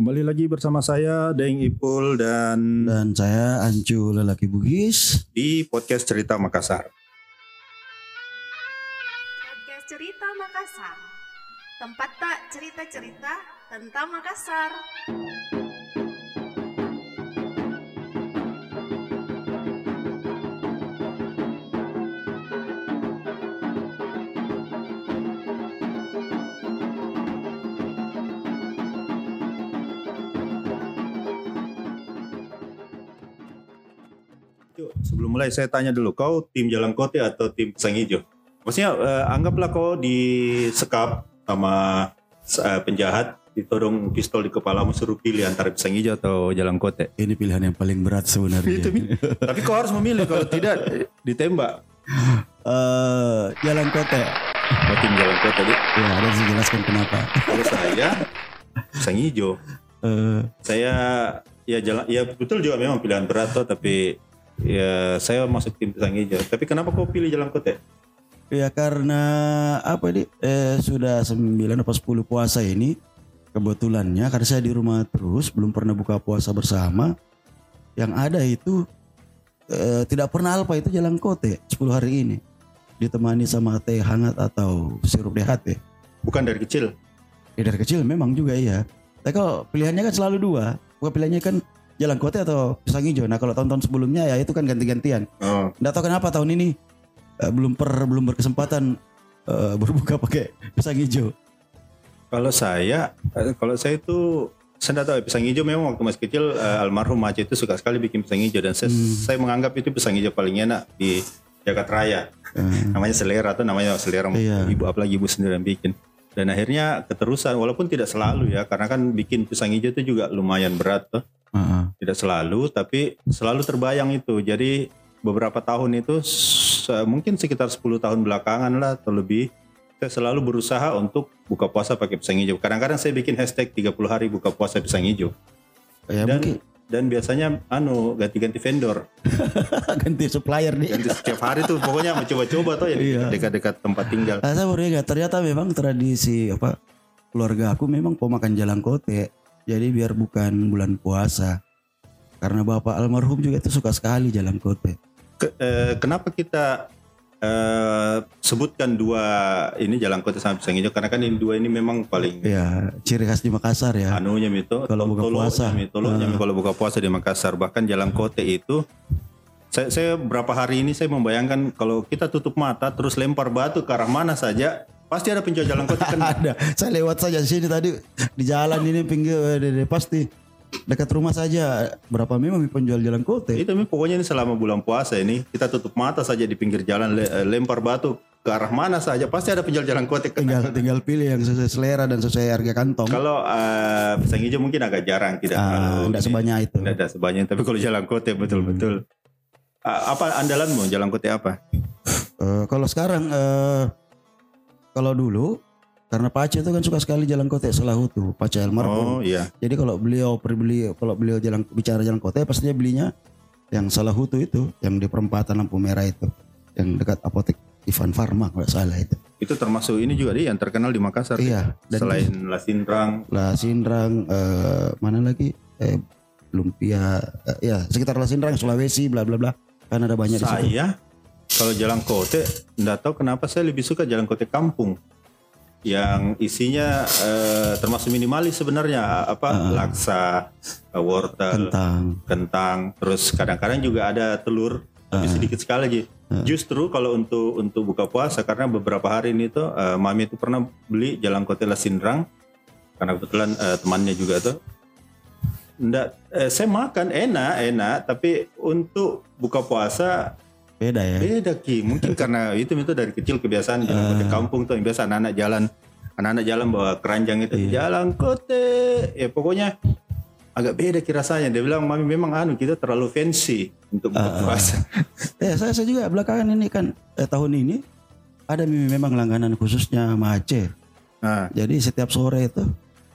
Kembali lagi bersama saya Deng Ipul dan Dan saya Ancu Lelaki Bugis. di podcast Cerita Makassar. Podcast Cerita Makassar. Tempat tak cerita-cerita tentang Makassar. Sebelum mulai saya tanya dulu, kau tim Jalan Kote atau tim Pisang Hijau? Maksudnya eh, anggaplah kau disekap sama eh, penjahat, ditodong pistol di kepalamu suruh pilih antara Pisang Hijau atau Jalan Kote. Ini pilihan yang paling berat sebenarnya. Itu. Tapi kau harus memilih, kalau tidak ditembak. Eh, Jalan Kote. Oh, tim Jalan Kote, Dik. Ya, ada jelaskan kenapa. Kalau saya Pisang Hijau. Eh, saya ya jalan ya betul juga memang pilihan berat toh tapi ya saya masuk tim pisang hijau tapi kenapa kau pilih jalan kote ya karena apa ini? Eh, sudah 9 atau 10 puasa ini kebetulannya karena saya di rumah terus belum pernah buka puasa bersama. Yang ada itu eh, tidak pernah alpa itu Jalan Kote 10 hari ini. Ditemani sama teh hangat atau sirup DHT. bukan dari kecil Ya, dari kecil memang juga iya. Tapi kalau pilihannya kan selalu dua. Bukan pilihannya kan jalan kote atau pisang hijau. Nah kalau tahun-tahun sebelumnya ya itu kan ganti-gantian. oh Nggak tahu kenapa tahun ini eh, belum per belum berkesempatan eh, berbuka pakai pisang hijau. kalau saya eh, kalau saya itu saya tidak tahu ya, pisang hijau memang waktu masih kecil eh, almarhum Aceh itu suka sekali bikin pisang hijau dan saya, saya menganggap itu pisang hijau paling enak di Jakarta Raya Eh, namanya selera atau namanya selera Iya. ibu apalagi ibu sendiri yang bikin dan akhirnya keterusan walaupun tidak selalu ya karena kan bikin pisang hijau itu juga lumayan berat tuh tidak selalu tapi selalu terbayang itu. Jadi beberapa tahun itu se- mungkin sekitar 10 tahun belakangan lah atau lebih saya selalu berusaha untuk buka puasa pakai pisang hijau. Kadang-kadang saya bikin hashtag 30 hari buka puasa pisang hijau. Ya dan mungkin. dan biasanya anu ganti-ganti vendor. Ganti supplier nih. ganti setiap hari tuh pokoknya mencoba-coba tuh ya Iya. dekat-dekat tempat tinggal. Nah, saya baru ingat ternyata memang tradisi apa keluarga aku memang pemakan jalan kote. Jadi biar bukan bulan puasa. Karena bapak almarhum juga itu suka sekali jalan kote. Ke- eh, kenapa kita eh, sebutkan dua ini jalan kota sama pisang hijau karena kan ini dua ini memang paling Ya, ciri khas di Makassar ya. anunya itu Kalau buka puasa. Ah. kalau buka puasa di Makassar bahkan jalan kote itu saya, saya berapa hari ini saya membayangkan kalau kita tutup mata terus lempar batu ke arah mana saja pasti ada penjual jalan kote kan? Ada. Saya lewat saja sini tadi. Di jalan ini pinggir eh, pasti. Dekat rumah saja. Berapa memang penjual jalan kote. itu Mi, pokoknya ini selama bulan puasa ini kita tutup mata saja di pinggir jalan le- eh, lempar batu ke arah mana saja. Pasti ada penjual jalan kote Tinggal tinggal pilih yang sesuai selera dan sesuai harga kantong. kalau eh, pisang hijau mungkin agak jarang tidak enggak ini. sebanyak itu. Tidak ada sebanyak. Tapi kalau jalan kote betul-betul. Ah, apa andalanmu? Jalan kote apa? Eh, kalau sekarang eh kalau dulu karena Pace itu kan suka sekali jalan kote Selahutu, Pace oh almarhum. iya Jadi kalau beliau beli kalau beliau jalan bicara jalan kote pastinya belinya yang Selahutu itu, yang di perempatan lampu merah itu, yang dekat apotek Ivan Farma kalau salah itu. itu termasuk ini juga dia yang terkenal di Makassar Iya, dan selain Lasindrang La Sindrang eh, mana lagi eh Lumpia eh, ya sekitar La Sindrang Sulawesi bla bla bla kan ada banyak di situ. Kalau jalan kote tidak tahu kenapa saya lebih suka jalan kote kampung. Yang isinya eh, termasuk minimalis sebenarnya apa laksa eh, wortel Kentang. kentang. Terus kadang-kadang juga ada telur tapi sedikit sekali aja justru kalau untuk untuk buka puasa karena beberapa hari ini tuh eh, mami itu pernah beli jalan kote Lasindrang karena kebetulan eh, temannya juga tuh. Nggak, eh, saya makan enak enak. Tapi untuk buka puasa Beda ya. beda ki. Mungkin karena itu itu dari kecil kebiasaan jalan kote kampung tuh yang biasa anak-anak jalan anak-anak jalan bawa keranjang itu jalan kote. Ya pokoknya agak beda ki rasanya. Dia bilang mami memang anu kita terlalu fancy untuk buka puasa Ya saya, saya juga belakangan ini kan eh, tahun ini ada memang langganan khususnya sama Aceh. nah, Jadi setiap sore itu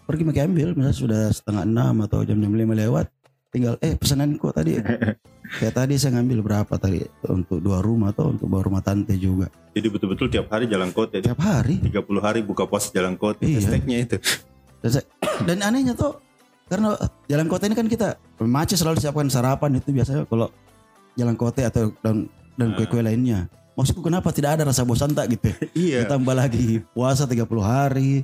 pergi pakai ambil, misalnya sudah setengah enam atau jam-jam lima lewat, tinggal eh pesanan kok tadi. Kayak tadi saya ngambil berapa tadi untuk dua rumah atau untuk dua rumah tante juga. jadi betul-betul tiap hari jalan kote Tiap hari. 30 hari buka puasa jalan kote Iya. hashtagnya itu Dan, saya- dan anehnya tuh Karena jalan kota ini kan kita macet selalu siapkan sarapan itu biasanya kalau jalan kota atau dan dan kue-kue lainnya. Maksudku kenapa tidak ada rasa bosan tak gitu? Iya. Ditambah lagi puasa 30 hari.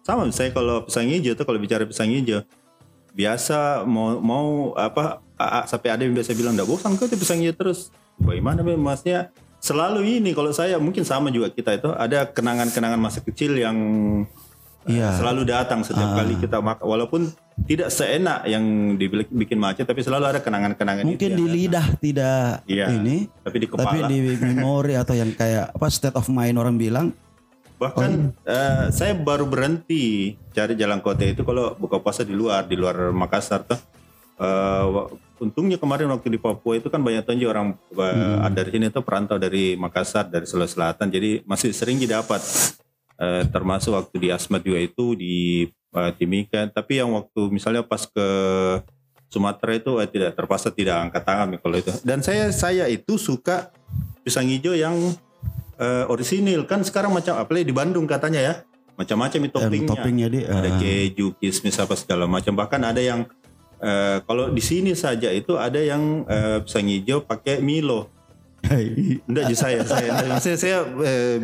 Sama saya kalau pisang hijau tuh kalau bicara pisang hijau biasa mau mau apa a- a- sampai ada yang biasa bilang enggak bosan kok itu pisang hijau terus. Bagaimana maksudnya selalu ini kalau saya mungkin sama juga kita itu ada kenangan-kenangan masa kecil yang eh, Iya. selalu datang setiap kali kita makan walaupun tidak seenak yang dibikin macet tapi selalu ada kenangan-kenangan Mungkin itu di lidah tidak Iya. ini, tapi di kepala tapi di memori atau yang kayak apa state of mind orang bilang Bahkan eh, saya baru berhenti cari jalan kota itu kalau buka puasa di luar, di luar Makassar tuh. Wa- untungnya kemarin waktu di Papua itu kan banyak tonji orang eh, dari sini tuh perantau dari Makassar, dari Sulawesi Selatan. Jadi masih sering didapat. Eh, termasuk waktu di Asmat juga itu di eh, Timika. Tapi yang waktu misalnya pas ke Sumatera itu eh, tidak terpaksa tidak angkat tangan kalau itu. Dan saya saya itu suka pisang hijau yang eh, orisinil kan sekarang macam apalagi di Bandung katanya ya. Macam-macam itu toppingnya. toppingnya di ada eh, keju kismis apa segala macam. Bahkan ada yang eh, kalau di sini saja itu ada yang eh, pisang hijau pakai Milo. Enggak di saya saya saya, saya eh,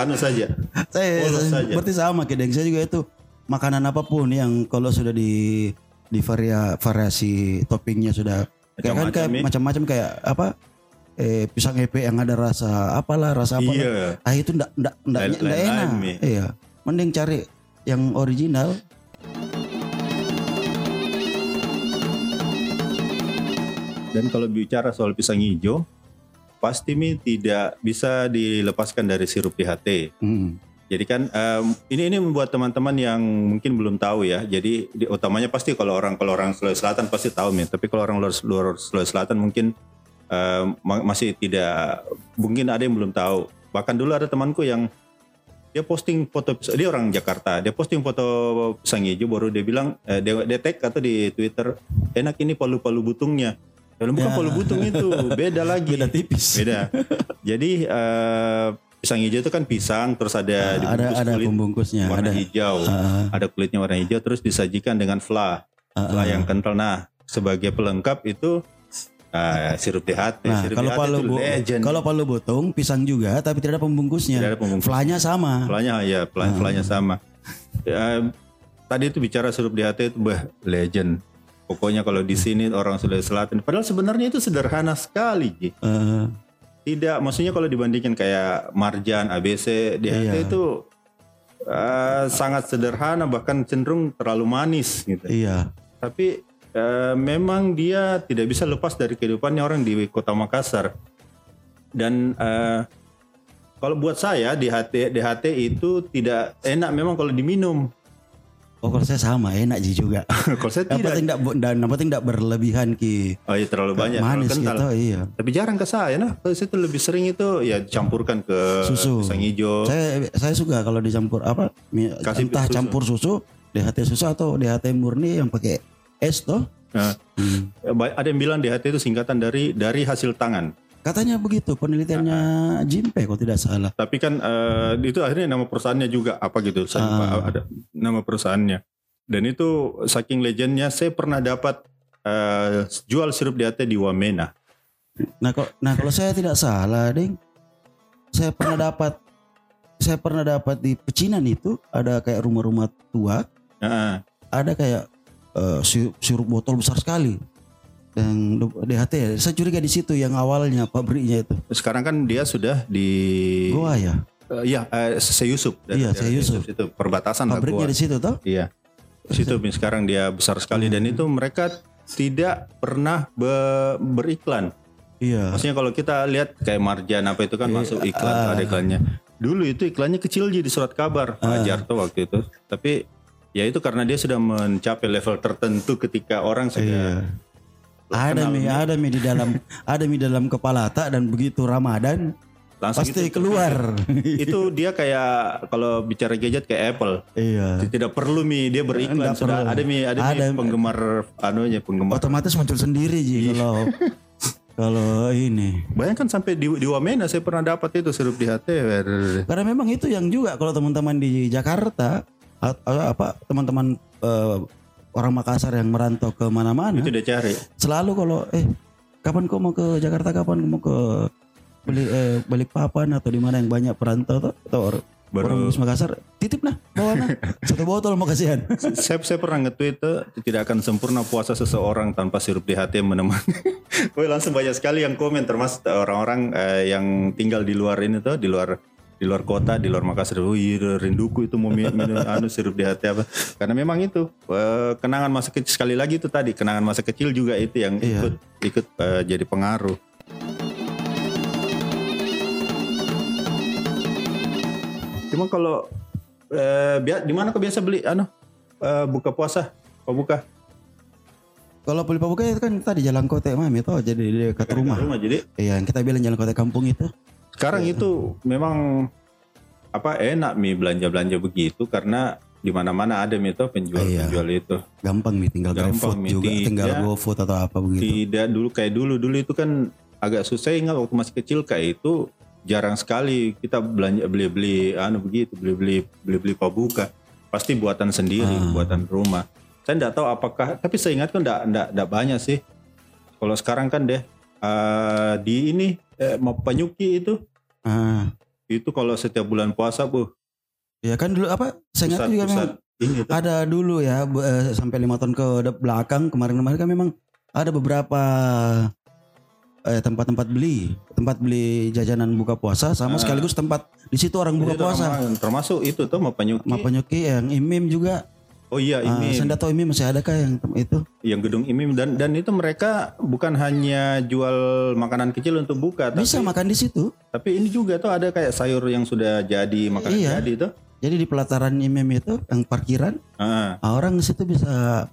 anu saja. Saya, Polos saya saja. berarti sama kedeng saya juga itu. Makanan apa pun yang kalau sudah di di varia, variasi toppingnya sudah kayak kan kayak ya. macam-macam kayak apa eh pisang epe yang ada rasa apalah rasa apalah iya ah itu ndak ndak ndak, enak Mi. iya mending cari yang original dan kalau bicara soal pisang hijau pasti mi tidak bisa dilepaskan dari sirup DHT Hmm. Jadi kan em, ini ini membuat teman-teman yang mungkin belum tahu ya. Jadi di, utamanya pasti kalau orang kalau orang Sulawesi Selatan pasti tahu nih. Tapi kalau orang luar, luar Sulawesi Selatan mungkin ma- masih tidak mungkin ada yang belum tahu. Bahkan dulu ada temanku yang dia posting foto dia orang Jakarta. Dia posting foto pisang hijau baru dia bilang eh, dia, dia tag atau di Twitter enak ini palu-palu butungnya. Ya, bukan palu butung itu, beda lagi. beda tipis Beda. Jadi eh, pisang hijau itu kan pisang, terus ada ada dibungkus ada kulit pembungkusnya warna ada hijau, Ah, ada kulitnya warna hijau, terus disajikan dengan fla, ah, fla ah. yang kental. Nah, sebagai pelengkap itu eh, sirup THT. Nah, sirup kalau palu bu- legend. kalau palu butung pisang juga tapi tidak ada pembungkusnya. Tidak ada pembungkus. Flanya sama. Flanya ya, fla, flanya sama. Ya, tadi itu bicara sirup DHT itu bah legend. Pokoknya kalau di sini orang Sulawesi Selatan, padahal sebenarnya itu sederhana sekali, Ji. Eh, Tidak, maksudnya kalau dibandingkan kayak Marjan, ABC, DHT Iya. itu eh, sangat sederhana bahkan cenderung terlalu manis gitu. iya. Tapi eh, memang dia tidak bisa lepas dari kehidupannya orang di Kota Makassar. Dan eh, kalau buat saya DHT DHT itu tidak enak memang kalau diminum. Oh kalau saya sama enak sih juga. kalau saya Yang tidak. penting tidak dan yang penting tidak berlebihan ki. Oh iya terlalu banyak, manis kental. gitu iya. Tapi jarang ke saya nah. Kalau saya tuh lebih sering itu ya dicampurkan ke Susu. pisang hijau. Saya saya suka kalau dicampur apa Kasih entah susu. campur susu DHT susu atau DHT murni yang pakai es toh. Nah, Hmm. ada yang bilang DHT itu singkatan dari dari hasil tangan. Katanya begitu penelitiannya Ah. Jimpe kalau tidak salah. Tapi kan eh, itu akhirnya nama perusahaannya juga apa gitu. Saya lupa Ah. ada nama perusahaannya. Dan itu saking legendnya saya pernah dapat eh, jual sirup DHT di Wamena. Nah, kok, nah kalau saya tidak salah, ding, saya pernah dapat, saya pernah dapat di pecinan itu ada kayak rumah-rumah tua, Nah, ada kayak eh, sirup, botol besar sekali yang DHT. Saya curiga di situ yang awalnya pabriknya itu. sekarang kan dia sudah di Goa ya, Eh, iya eh, Seyusup. Iya, Seyusup. Itu perbatasan pabriknya di situ toh? Iya. Situ sekarang dia besar sekali dan itu mereka tidak pernah be- beriklan. Iya. Maksudnya kalau kita lihat kayak Marjan apa itu kan masuk iklan ada iklannya. Dulu itu iklannya kecil aja di surat kabar Pak Jarto waktu itu. Tapi ya itu karena dia sudah mencapai level tertentu ketika orang sudah Iya. Ada mi, ada mi di dalam, ada mi dalam kepala tak dan begitu Ramadan langsung pasti itu, keluar. itu dia kayak kalau bicara gadget kayak Apple. iya. Tidak perlu mi dia beriklan Nggak sudah perlu. ada mi ada, mi Ada. penggemar anunya penggemar. Otomatis muncul sendiri ji Iya. kalau kalau ini. Bayangkan sampai di, di Wamena saya pernah dapat itu sirup DHT. Karena memang itu yang juga kalau teman-teman di Jakarta apa teman-teman eh, orang Makassar yang merantau ke mana-mana Itu dia cari. selalu kalau eh kapan kau mau ke Jakarta kapan kau mau ke beli eh, balik papan atau di mana yang banyak perantau tuh atau or- Baru- orang Makassar titip nah bawa nah satu botol mau kasihan saya, saya pernah nge-tweet tuh, tidak akan sempurna puasa seseorang tanpa sirup di hati yang menemani. Woi langsung banyak sekali yang komen termasuk orang-orang eh, yang tinggal di luar ini tuh, di luar di luar kota, di luar Makassar. Oh iya rinduku itu mau mi- minum anu sirup di hati apa. Karena memang itu eh, kenangan masa kecil sekali lagi itu tadi kenangan masa kecil juga itu yang Iya. ikut ikut eh, jadi pengaruh. Cuma kalau bia- di mana kau biasa beli anu eh, buka puasa? Kau buka kalau beli pabuka itu kan tadi jalan kota mami tuh jadi di dekat rumah rumah. Jadi iya yang kita bilang jalan kota kampung itu sekarang itu memang apa enak mi belanja-belanja begitu karena di mana-mana ada mi itu penjual-penjual itu. gampang nih tinggal Gampang, GrabFood Mi. juga tinggal Tidak. GoFood atau apa begitu Tidak dulu kayak dulu dulu itu kan agak susah ingat waktu masih kecil kayak itu jarang sekali kita belanja beli-beli anu begitu beli-beli beli-beli pabuka pasti buatan sendiri Ah. buatan rumah saya tidak tahu apakah tapi saya ingat kan tidak tidak banyak sih kalau sekarang kan deh eh, di ini eh, mau penyuki itu. Ah. Itu kalau setiap bulan puasa bu. Ya kan dulu apa? Saya ingat pusat juga pusat ini ada dulu ya eh, sampai lima tahun ke belakang kemarin-kemarin kan memang ada beberapa eh, tempat-tempat beli tempat beli jajanan buka puasa sama Ah. sekaligus tempat di situ orang buka puasa. termasuk- termasuk itu tuh mau penyuki. Sama penyuki yang imim juga oh iya Ah, ini saya nggak tahu imim masih ada kah yang itu? Yang gedung imim. Dan dan itu mereka bukan hanya jual makanan kecil untuk buka tapi bisa makan di situ. Tapi ini juga tuh ada kayak sayur yang sudah jadi makanan Iya. jadi tuh. Jadi di pelataran imim itu yang parkiran Ah, ah, orang di situ bisa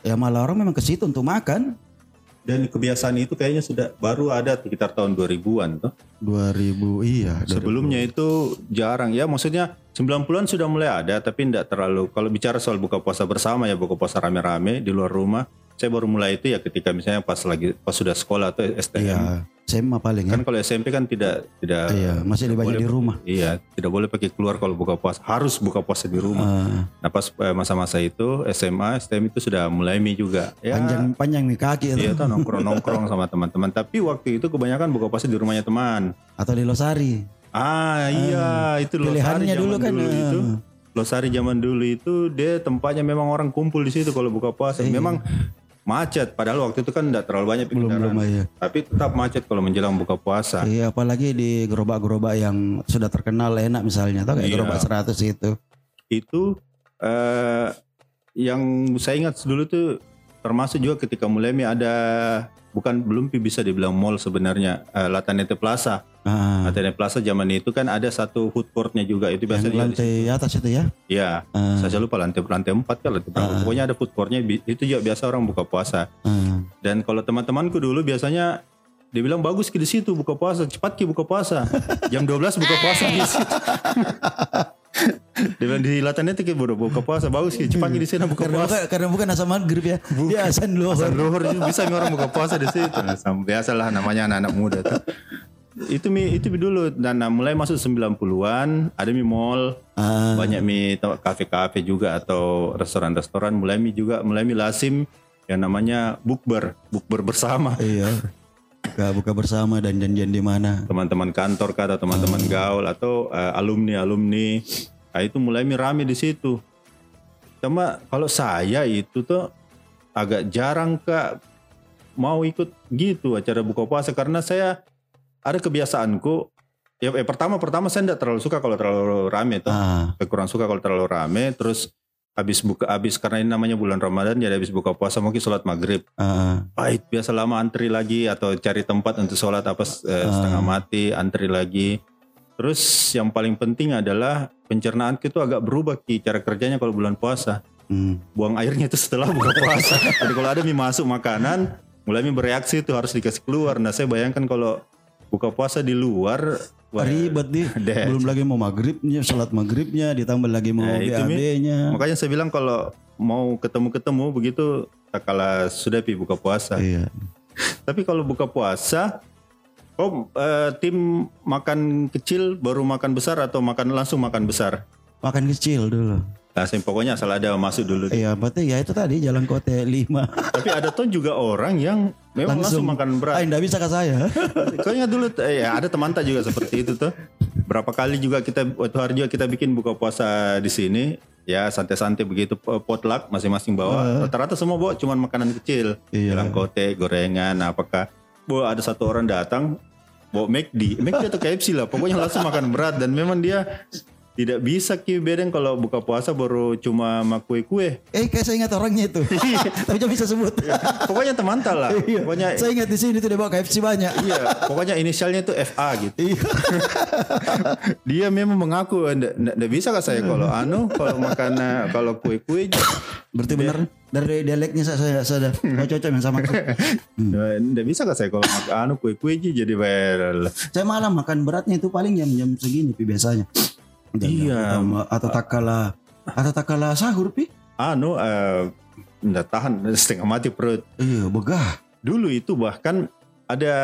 ya malah orang memang ke situ untuk makan dan kebiasaan itu kayaknya sudah baru ada sekitar tahun 2000-an tuh. 2000 iya sebelumnya itu jarang ya maksudnya 90-an sudah mulai ada tapi tidak terlalu. Kalau bicara soal buka puasa bersama ya buka puasa rame-rame di luar rumah saya baru mulai itu ya ketika misalnya pas lagi pas sudah sekolah atau STM iya SMA paling ya kan kalau SMP kan tidak tidak iya masih tidak dibaca boleh di rumah Iya, tidak boleh pakai keluar kalau buka puasa. Harus buka puasa di rumah. Ah, Nah pas eh, masa-masa itu SMA, STM itu sudah mulai mi juga. Ya, panjang panjang nih kaki itu Iya tuh nongkrong-nongkrong sama teman-teman. Tapi waktu itu kebanyakan buka puasa di rumahnya teman. atau di Losari Ah iya, itu Losari pilihannya zaman dulu kan dulu eh, itu. Losari zaman dulu itu dia tempatnya memang orang kumpul di situ kalau buka puasa. Memang macet. Padahal waktu itu kan tidak terlalu banyak belum belum ya Tapi tetap macet kalau menjelang buka puasa. iya apalagi di gerobak-gerobak yang sudah terkenal enak misalnya atau kayak Iya. gerobak 100 itu itu eh yang saya ingat dulu tuh termasuk juga ketika mulai ada bukan belum bisa dibilang mall sebenarnya eh, Latanete Plaza. ah, Latanete Plaza zaman itu kan ada satu food courtnya juga itu yang biasa dia di lantai atas itu ya Ya, Ah, saya lupa lantai lantai empat kan lantai. Ah. Pokoknya ada food courtnya itu juga biasa orang buka puasa. ah. Dan kalau teman-temanku dulu biasanya dibilang bagus ki di situ buka puasa, cepat ki buka puasa. Jam 12 buka puasa di situ. Dia bilang di Latanete ki baru buka puasa bagus ki, cepat ki di sana buka karena puasa. bukan, karena bukan asal maghrib ya dia asan luhur Asal luhur bisa nih orang buka puasa di situ. Biasalah namanya anak-anak muda tuh. Itu mi itu mi dulu dan nah, mulai masuk 90-an ada mi mall, Ah, banyak mi tempat kafe-kafe juga atau restoran-restoran mulai mi juga mulai mi lasim yang namanya bukber, bukber bersama. iya buka buka bersama dan janjian di mana? Teman-teman kantor kah atau teman-teman gaul atau alumni alumni. Nah, itu mulai mi rame di situ. Cuma kalau saya itu tuh agak jarang kak mau ikut gitu acara buka puasa karena saya ada kebiasaanku. Ya eh, pertama pertama saya tidak terlalu suka kalau terlalu rame tuh. Ah. Kurang suka kalau terlalu rame. Terus habis buka habis karena ini namanya bulan Ramadan jadi habis buka puasa mungkin sholat maghrib. Ah pahit biasa lama antri lagi atau cari tempat untuk sholat apa eh, setengah mati antri lagi. Terus yang paling penting adalah pencernaan itu agak berubah ki cara kerjanya kalau bulan puasa. Hmm. buang airnya itu setelah buka puasa. Jadi kalau ada mie masuk makanan mulai mie bereaksi itu harus dikasih keluar. Nah saya bayangkan kalau buka puasa di luar wah, ribet deh. belum lagi mau maghribnya sholat maghribnya ditambah lagi mau Nah. BAB-nya makanya saya bilang kalau mau ketemu-ketemu begitu tak kala sudah pi buka puasa iya Tapi kalau buka puasa, kau eh, tim makan kecil baru makan besar atau makan langsung makan besar? makan kecil dulu Langsung pokoknya asal ada masuk dulu. Iya, berarti ya itu tadi jalan kote 5. Tapi ada tuh juga orang yang memang langsung, makan berat. Ah, enggak bisa ke saya. Kau ingat dulu eh, ya ada teman tak juga seperti itu tuh. Berapa kali juga kita waktu hari juga kita bikin buka puasa di sini. Ya santai-santai begitu potluck masing-masing bawa. Rata-rata semua bawa cuman makanan kecil. Iya. Jalan kote, gorengan, apakah. Bawa ada satu orang datang bawa McD, McD atau KFC lah. Pokoknya langsung makan berat dan memang dia tidak bisa ki bedeng kalau buka puasa baru cuma sama kue-kue. eh, kayak saya ingat orangnya itu. Tapi jangan bisa sebut. Pokoknya teman lah. Iya. Pokoknya Saya ingat di sini tuh dia bawa KFC banyak. iya, pokoknya inisialnya itu FA gitu. Iya. Dia memang mengaku enggak bisa kah saya kalau anu kalau makan eh, kalau kue-kue Berarti benar dari dialeknya saya saya saya saya cocok yang sama. enggak bisa kah saya kalau makan anu kue-kue jadi viral. Saya malah makan beratnya itu paling jam-jam segini biasanya. Iya. atau, atau tak kala atau tak kala sahur pi. Anu eh enggak tahan setengah mati perut. Iya, begah. Dulu itu bahkan ada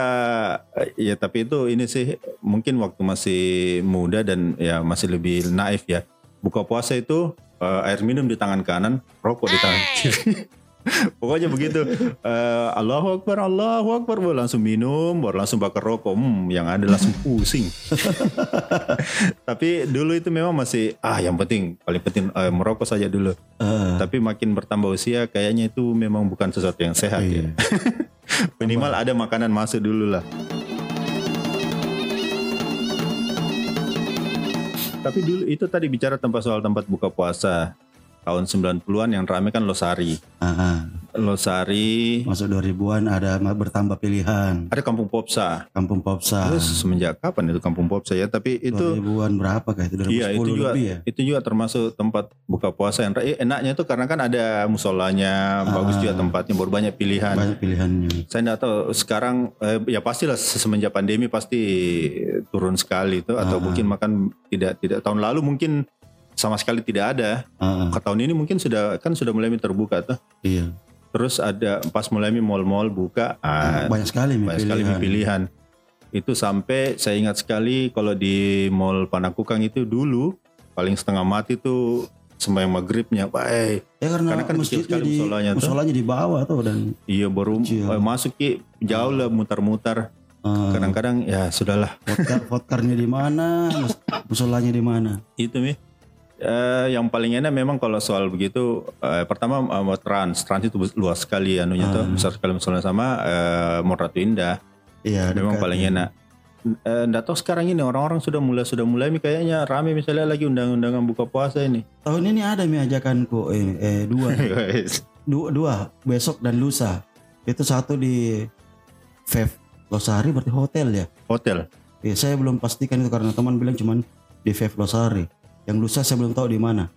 eh, ya tapi itu ini sih mungkin waktu masih muda dan ya masih lebih naif ya. Buka puasa itu eh, air minum di tangan kanan, rokok di tangan kiri. Pokoknya begitu. Eh, Allahu Akbar, Allahu Akbar, baru langsung minum, baru langsung bakar rokok. Hmm, yang ada langsung pusing. Tapi dulu itu memang masih ah yang penting paling penting eh, merokok saja dulu. Eh, Tapi makin bertambah usia kayaknya itu memang bukan sesuatu yang sehat ya. iya. Minimal ada makanan masuk dulu lah. Tapi dulu itu tadi bicara tempat soal tempat buka puasa. Tahun 90-an yang rame kan Losari. Ah, ah. Losari, Masuk 2000-an ada bertambah pilihan. ada Kampung Popsa. Kampung Popsa. Terus semenjak kapan itu Kampung Popsa ya? Tapi itu 2000-an berapa kah itu 2010 Iya itu juga lebih ya. itu juga termasuk tempat buka puasa yang eh, enaknya itu karena kan ada musolanya bagus juga tempatnya baru banyak pilihan. Banyak pilihannya. Saya tidak tahu sekarang eh, ya pastilah semenjak pandemi pasti turun sekali itu atau Ah. mungkin makan tidak tidak tahun lalu mungkin sama sekali tidak ada. Ah, ah. Ke tahun ini mungkin sudah kan sudah mulai terbuka tuh. iya. Terus ada pas mulai mall-mall buka ah, banyak sekali banyak sekali pilihan. pilihan. Itu sampai saya ingat sekali kalau di mall Panakukang itu dulu paling setengah mati tuh sembahyang maghribnya, Pak. Eh, Ya karena, Karena kan masjidnya di musolanya tuh. musolanya di bawah tuh dan iya baru Kecil. eh, masuk ki jauh lah mutar-mutar. eh, Kadang-kadang ya sudahlah vodka, vodkarnya di mana, mus- musolanya di mana. itu mi. Eh, yang paling enak memang kalau soal begitu eh, pertama eh, trans trans itu luas sekali anunya tuh besar sekali misalnya sama eh, Mall Ratu Indah Iya, memang dekat. paling enak. Eh, Nggak tahu sekarang ini orang-orang sudah mulai sudah mulai mi kayaknya rame misalnya lagi undang-undangan buka puasa ini. Tahun ini ada mi ajakanku eh, eh dua, dua, dua besok dan lusa. Itu satu di Fev Losari berarti hotel ya. Hotel. Eh, saya belum pastikan itu karena teman bilang cuman di Fev Losari. Yang lusa saya belum tahu di mana.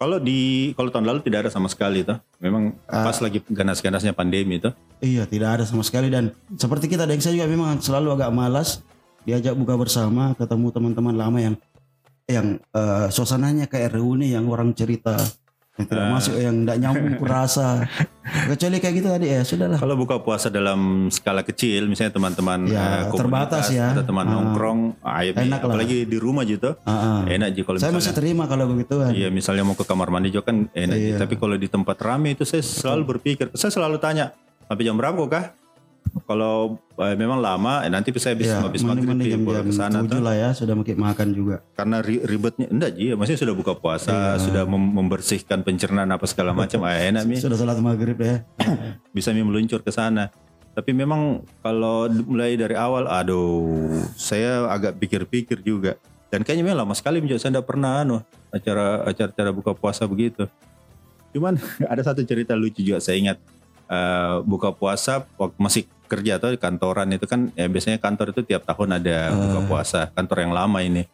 Kalau di kalau tahun lalu tidak ada sama sekali tuh. Memang pas lagi ganas-ganasnya pandemi tuh. Iya, tidak ada sama sekali dan seperti kita dan saya juga memang selalu agak malas diajak buka bersama, ketemu teman-teman lama yang yang eh, suasananya kayak reuni yang orang cerita yang tidak masuk yang tidak nyambung kurasa. Kecuali kayak gitu tadi ya sudahlah. Kalau buka puasa dalam skala kecil, misalnya teman-teman Ya, eh, terbatas ya. atau teman Ah. nongkrong, ayo Mi, Enak lah. apalagi di rumah gitu, Ah, ah. enak sih kalau Saya misalnya. masih terima kalau begitu kan. Iya, misalnya mau ke kamar mandi juga kan enak. Iya. Tapi kalau di tempat rame itu saya selalu berpikir, saya selalu tanya, sampai jam berapa kah? Kalau eh, memang lama, eh, nanti saya bisa Ya, habis maghrib ya, jam ke sana lah ya sudah makan juga. Karena ri- ribetnya, enggak Ji, maksudnya sudah buka puasa, Iya. sudah mem- membersihkan pencernaan apa segala macam, ah, enak mi. Sudah sholat maghrib ya. bisa mi meluncur ke sana. Tapi memang kalau mulai dari awal, aduh, saya agak pikir-pikir juga. Dan kayaknya memang lama sekali menjadi saya tidak pernah anu acara acara buka puasa begitu. Cuman ada satu cerita lucu juga saya ingat Eh, buka puasa waktu masih kerja atau di kantoran itu kan ya biasanya kantor itu tiap tahun ada buka puasa kantor yang lama ini.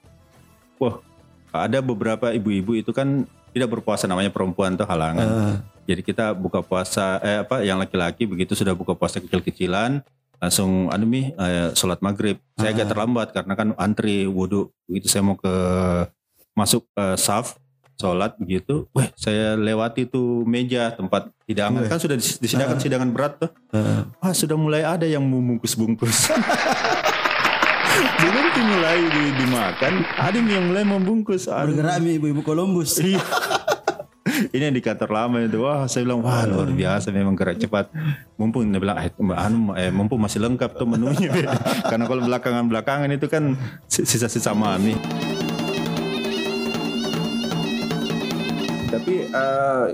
Wah ada beberapa ibu-ibu itu kan tidak berpuasa namanya perempuan tuh halangan. Eh, Jadi kita buka puasa eh apa yang laki-laki begitu sudah buka puasa kecil-kecilan langsung anu mi eh, sholat maghrib. Saya agak terlambat karena kan antri wudhu begitu saya mau ke masuk eh, saf sholat begitu. Wah saya lewati tuh meja tempat hidangan kan sudah dis- disediakan hidangan berat tuh. Wah sudah mulai ada yang membungkus-bungkus. Belum dimulai di- dimakan, ada yang mulai membungkus. Aduh. bergerak mi ibu-ibu Columbus. Iya. ini yang di kantor lama itu wah saya bilang wah luar biasa memang gerak cepat mumpung dia bilang eh, anu, eh, mumpung masih lengkap tuh menunya karena kalau belakangan belakangan itu kan sisa-sisa mami eh,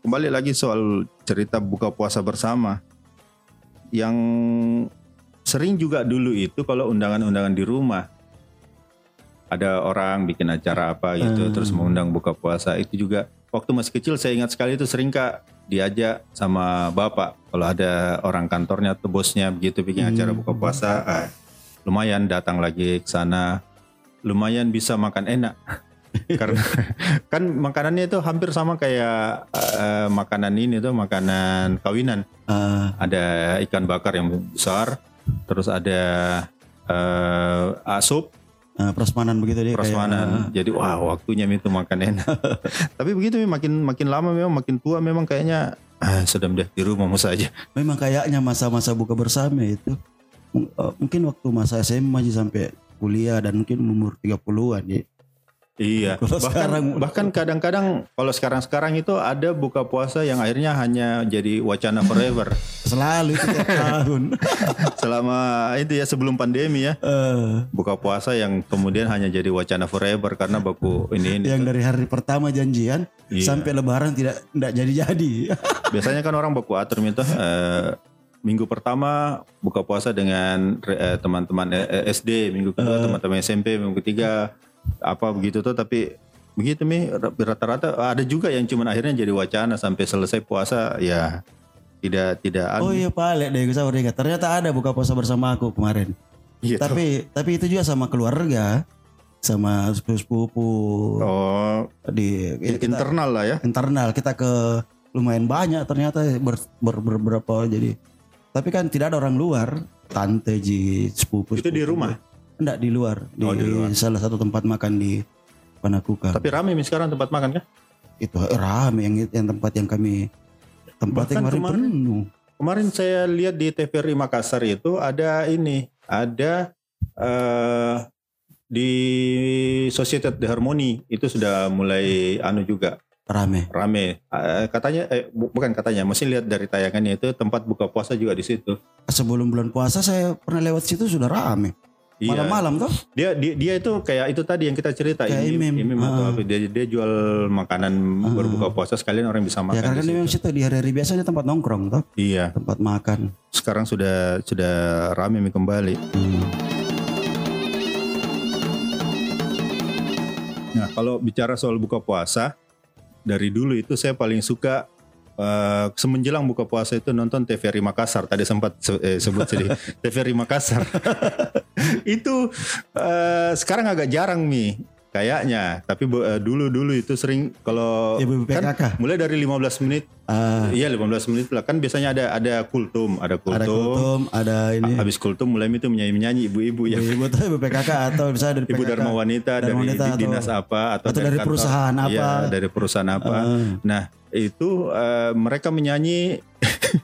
kembali lagi soal cerita buka puasa bersama. Yang sering juga dulu itu kalau undangan-undangan di rumah. Ada orang bikin acara apa gitu Hmm. terus mengundang buka puasa. Itu juga waktu masih kecil saya ingat sekali itu sering kak diajak sama bapak. Kalau ada orang kantornya atau bosnya begitu bikin Hmm. acara buka puasa ah, lumayan datang lagi ke sana. Lumayan bisa makan enak karena kan makanannya itu hampir sama kayak eh, makanan ini tuh makanan kawinan. Ah, ada ikan bakar yang besar terus ada eh asup ah, prasmanan begitu dia kayak, prasmanan ah, jadi wah waktunya itu makan enak. Tapi begitu makin makin lama memang makin tua memang kayaknya ah, sedang deh di rumah mau saja memang kayaknya masa-masa buka bersama itu. Eh, mungkin waktu masa SMA aja sampai kuliah dan mungkin umur 30-an ya. Iya. Kalau bahkan sekarang- bahkan kadang-kadang kalau sekarang-sekarang itu ada buka puasa yang akhirnya hanya jadi wacana forever. Selalu itu tiap tahun. selama itu ya sebelum pandemi ya. Eh, buka puasa yang kemudian hanya jadi wacana forever karena baku ini, ini. Yang dari hari pertama janjian Iya. sampai lebaran tidak tidak jadi-jadi. Biasanya kan orang baku atur itu eh, minggu pertama buka puasa dengan eh, teman-teman eh, SD, minggu kedua teman-teman SMP, minggu ketiga apa begitu tuh tapi begitu mi rata-rata ada juga yang cuman akhirnya jadi wacana sampai selesai puasa ya tidak tidak oh iya Pak deh gue sahur ingat. Ternyata ada buka puasa bersama aku kemarin. Gitu. Tapi tapi itu juga sama keluarga, sama sepupu-sepupu oh di ya, kita- internal lah ya internal kita ke lumayan banyak ternyata ber, ber- ber- berapa jadi tapi kan tidak ada orang luar tante ji sepupu Itu di sepupu. rumah? Enggak di luar. Di, Oh, di luar. salah satu tempat makan di Panakukan tapi rame mi sekarang tempat makan kan itu rame. Yang yang tempat yang kami tempat yang kemarin kemarin- penuh. Kemarin saya lihat di TVRI Makassar itu ada ini, ada eh di Societet de Harmony itu sudah mulai anu juga. Rame. Rame. Eh, katanya eh bu- bukan katanya, mesti lihat dari tayangannya itu tempat buka puasa juga di situ. sebelum bulan puasa saya pernah lewat situ sudah rame Iya. malam-malam toh Dia, dia dia itu kayak itu tadi yang kita cerita Kayak imim, imim. imim atau Ah. apa dia dia jual makanan berbuka puasa sekalian orang bisa makan ya karena di situ. memang situ di hari-hari biasanya tempat nongkrong toh Iya, tempat makan sekarang sudah sudah rame kembali. Hmm. Nah, kalau bicara soal buka puasa, dari dulu itu saya paling suka eh, semenjelang buka puasa itu nonton TVRI Makassar. Tadi sempat se- eh, sebut sedih TVRI Makassar. itu eh, sekarang agak jarang nih kayaknya. Tapi bu- eh, dulu-dulu itu sering kalau Ibu kan mulai dari 15 menit, Ah, iya 15 menit lah kan biasanya ada ada kultum, ada kultum. ada kultum ada ini Habis kultum mulai itu menyanyi-menyanyi ibu-ibu ya. ibu tuh ibu PKK atau bisa dari Ibu PKK. Dharma Wanita dari Dharma Wanita di- atau- dinas apa atau, atau dari kantor- perusahaan apa. Iya, dari perusahaan apa. Ah. Nah, itu eh, mereka menyanyi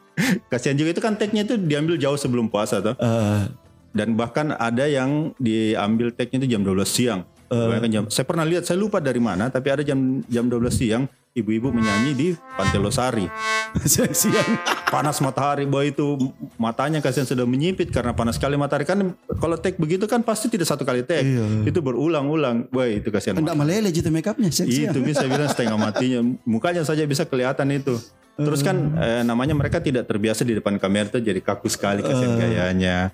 kasihan juga itu kan tag-nya itu diambil jauh sebelum puasa tuh. Eh, Dan bahkan ada yang diambil tag-nya itu jam 12 siang. Kebanyakan jam, saya pernah lihat, saya lupa dari mana, tapi ada jam jam 12 siang ibu-ibu menyanyi di Pantai Losari. siang-siang Panas matahari, bahwa itu matanya kasihan sudah menyipit karena panas sekali matahari kan kalau tag begitu kan pasti tidak satu kali tag. Iya. Itu berulang-ulang. Wah, itu kasihan enggak meleleh gitu make upnya itu bisa bilang setengah matinya mukanya saja bisa kelihatan itu terus kan eh, namanya mereka tidak terbiasa di depan kamera itu jadi kaku sekali kasihan gayanya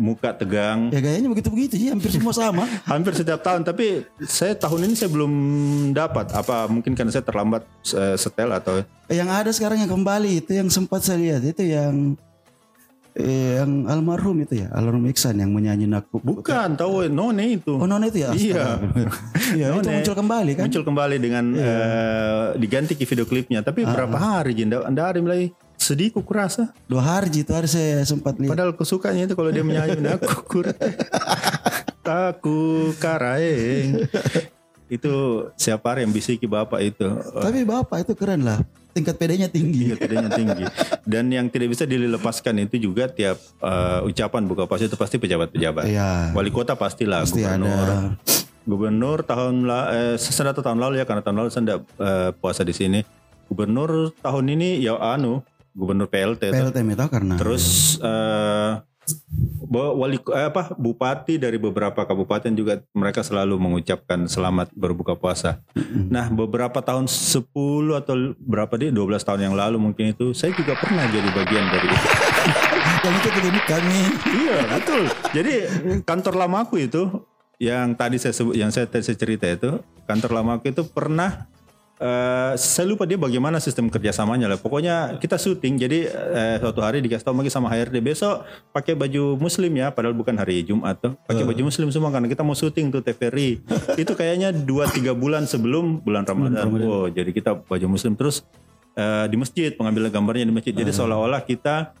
muka tegang. Ya gayanya begitu-begitu sih hampir semua sama. Hampir setiap tahun tapi saya tahun ini saya belum dapat. Apa mungkin karena saya terlambat eh, setel atau? Yang ada sekarang yang kembali itu yang sempat saya lihat itu yang eh, yang almarhum itu ya almarhum Iksan yang menyanyi nakuk bukan tahu none itu. Oh nona itu ya? Iya. Iya itu None. muncul kembali kan? Muncul kembali dengan eh, diganti ke video klipnya. Tapi berapa hari jinda anda ada mulai sedih kok kurasa dua hari itu hari saya sempat lihat. Padahal kesukanya itu kalau dia menyanyi aku kur taku karaeng. itu siapa yang bisiki bapak itu? Tapi bapak itu keren lah. Tingkat pedenya tinggi. Tingkat pedenya tinggi. Dan yang tidak bisa dilepaskan itu juga tiap eh, ucapan buka puasa itu pasti pejabat-pejabat. Iya. wali kota pastilah pasti gubernur. ada. Gubernur tahun eh, satu tahun lalu ya karena tahun lalu saya tidak eh, puasa di sini. Gubernur tahun ini ya anu gubernur PLT. PLT itu karena Terus eh bo- wali eh, apa bupati dari beberapa kabupaten juga mereka selalu mengucapkan selamat berbuka puasa. Nah, beberapa tahun 10 atau berapa dia 12 tahun yang lalu mungkin itu saya juga pernah jadi bagian dari itu. yang itu kami iya, betul. Jadi kantor lamaku itu yang tadi saya sebut yang saya tadi saya cerita itu, kantor lamaku itu pernah eh saya lupa dia bagaimana sistem kerjasamanya lah. Pokoknya kita syuting, jadi eh, suatu hari dikasih tahu lagi sama HRD besok pakai baju muslim ya, padahal bukan hari Jumat tuh. Pakai baju muslim semua karena kita mau syuting tuh TVRI. itu kayaknya 2-3 bulan sebelum bulan Ramadan. Oh, jadi kita baju muslim terus eh, di masjid pengambilan gambarnya di masjid. Jadi seolah-olah kita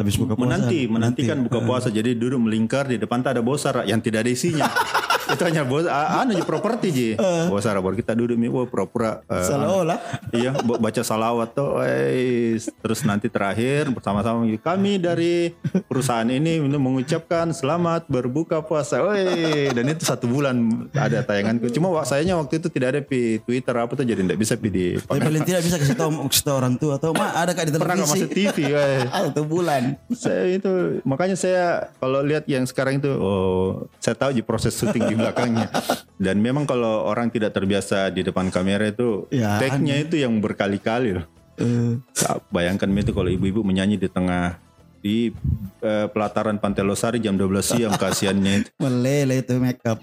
habis buka puasa menanti menantikan buka puasa jadi duduk melingkar di depan tak ada bosar yang tidak ada isinya itu hanya bos ah, anu aja properti ji. Bosar baru kita duduk mi. Wah pura-pura eh, seolah-olah iya bo- baca salawat tuh wes. terus nanti terakhir bersama-sama kami dari perusahaan ini mengucapkan selamat berbuka puasa. Weh. dan itu satu bulan ada tayangan cuma wak- sayangnya waktu itu tidak ada di Twitter apa tuh jadi tidak bisa di tapi paling tidak bisa kasih tahu kasih tahu orang tua atau ma ada kak di pernah nggak televisi? Masuk TV weh. satu bulan. Saya itu makanya saya kalau lihat yang sekarang itu oh saya tahu di proses syuting di belakangnya. Dan memang kalau orang tidak terbiasa di depan kamera itu Ya, take-nya itu yang berkali-kali loh. Eh, bayangkan itu kalau ibu-ibu menyanyi di tengah di eh, pelataran Pantai Losari jam 12 siang kasihannya itu. Meleleh itu make up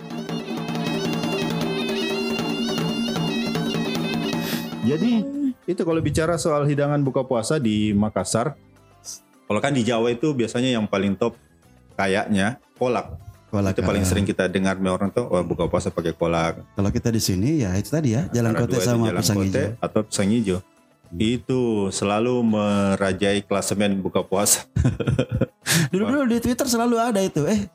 jadi itu kalau bicara soal hidangan buka puasa di Makassar kalau kan di Jawa itu biasanya yang paling top kayaknya kolak kolak itu paling sering kita dengar orang tuh oh, buka puasa pakai kolak kalau kita di sini ya itu tadi ya jalan Antara kote sama jalan pisang kote hijau. atau pisang hijau. Itu selalu merajai klasemen buka puasa. Dulu dulu di Twitter selalu ada itu eh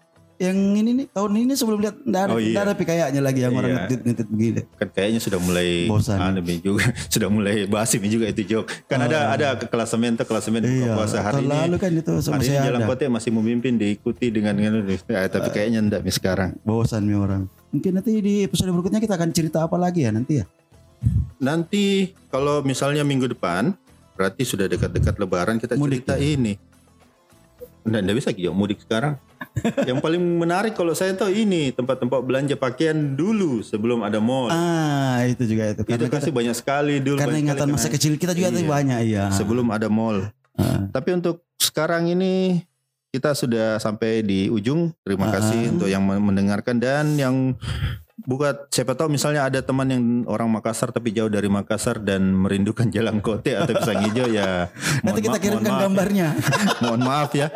yang ini nih tahun ini sebelum lihat nggak ada Oh, iya. ada kayaknya lagi yang orang Iya. ngetweet ngetweet begini kan kayaknya sudah mulai Bosan. Mi, juga sudah mulai basi juga itu joke kan ada ada klasemen tuh klasemen buka Ah. iya puasa hari ini lalu kan itu sama hari ini jalan ada kote masih memimpin diikuti dengan dengan ya, tapi Ah. kayaknya enggak Mi sekarang bosan nih orang mungkin nanti di episode berikutnya kita akan cerita apa lagi ya nanti ya nanti kalau misalnya minggu depan berarti sudah dekat-dekat lebaran kita Mudik cerita ini Nggak, nggak bisa Gio, mudik sekarang. Yang paling menarik kalau saya tahu ini tempat-tempat belanja pakaian dulu sebelum ada mall. ah itu juga itu itu karena, kasih banyak sekali dulu. karena ingatan masa kenangan. kecil kita juga Iya. banyak iya Sebelum ada mall. Ah. Tapi untuk sekarang ini kita sudah sampai di ujung. Terima Ah. kasih untuk yang mendengarkan dan yang buat siapa tahu misalnya ada teman yang orang Makassar tapi jauh dari Makassar dan merindukan jalan kote atau pisang hijau ya nanti kita kirimkan gambarnya mohon maaf ya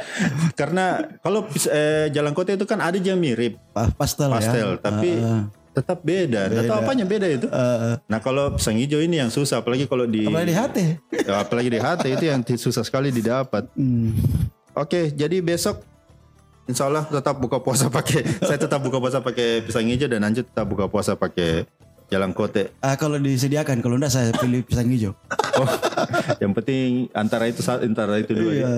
karena kalau eh, jalan kote itu kan ada yang mirip Pa- pastel, pastel ya tapi Ah, tetap beda. Nggak tahu apanya beda itu. ah. Nah kalau pisang hijau ini yang susah, apalagi kalau di apalagi di hati Ya, apalagi di hati itu yang susah sekali didapat. Hmm. Oke, jadi besok Insya Allah tetap buka puasa pakai. saya tetap buka puasa pakai pisang hijau dan Anju tetap buka puasa pakai jalan kote. Ah, kalau disediakan kalau enggak saya pilih pisang hijau Oh, yang penting antara itu antara itu dua. Iya.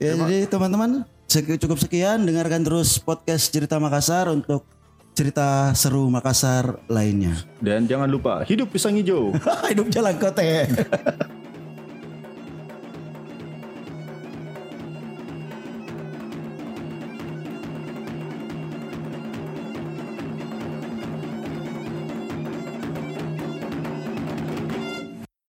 Ya, jadi teman-teman cukup sekian dengarkan terus podcast cerita Makassar untuk cerita seru Makassar lainnya. Dan jangan lupa hidup pisang hijau. Hidup jalan kote.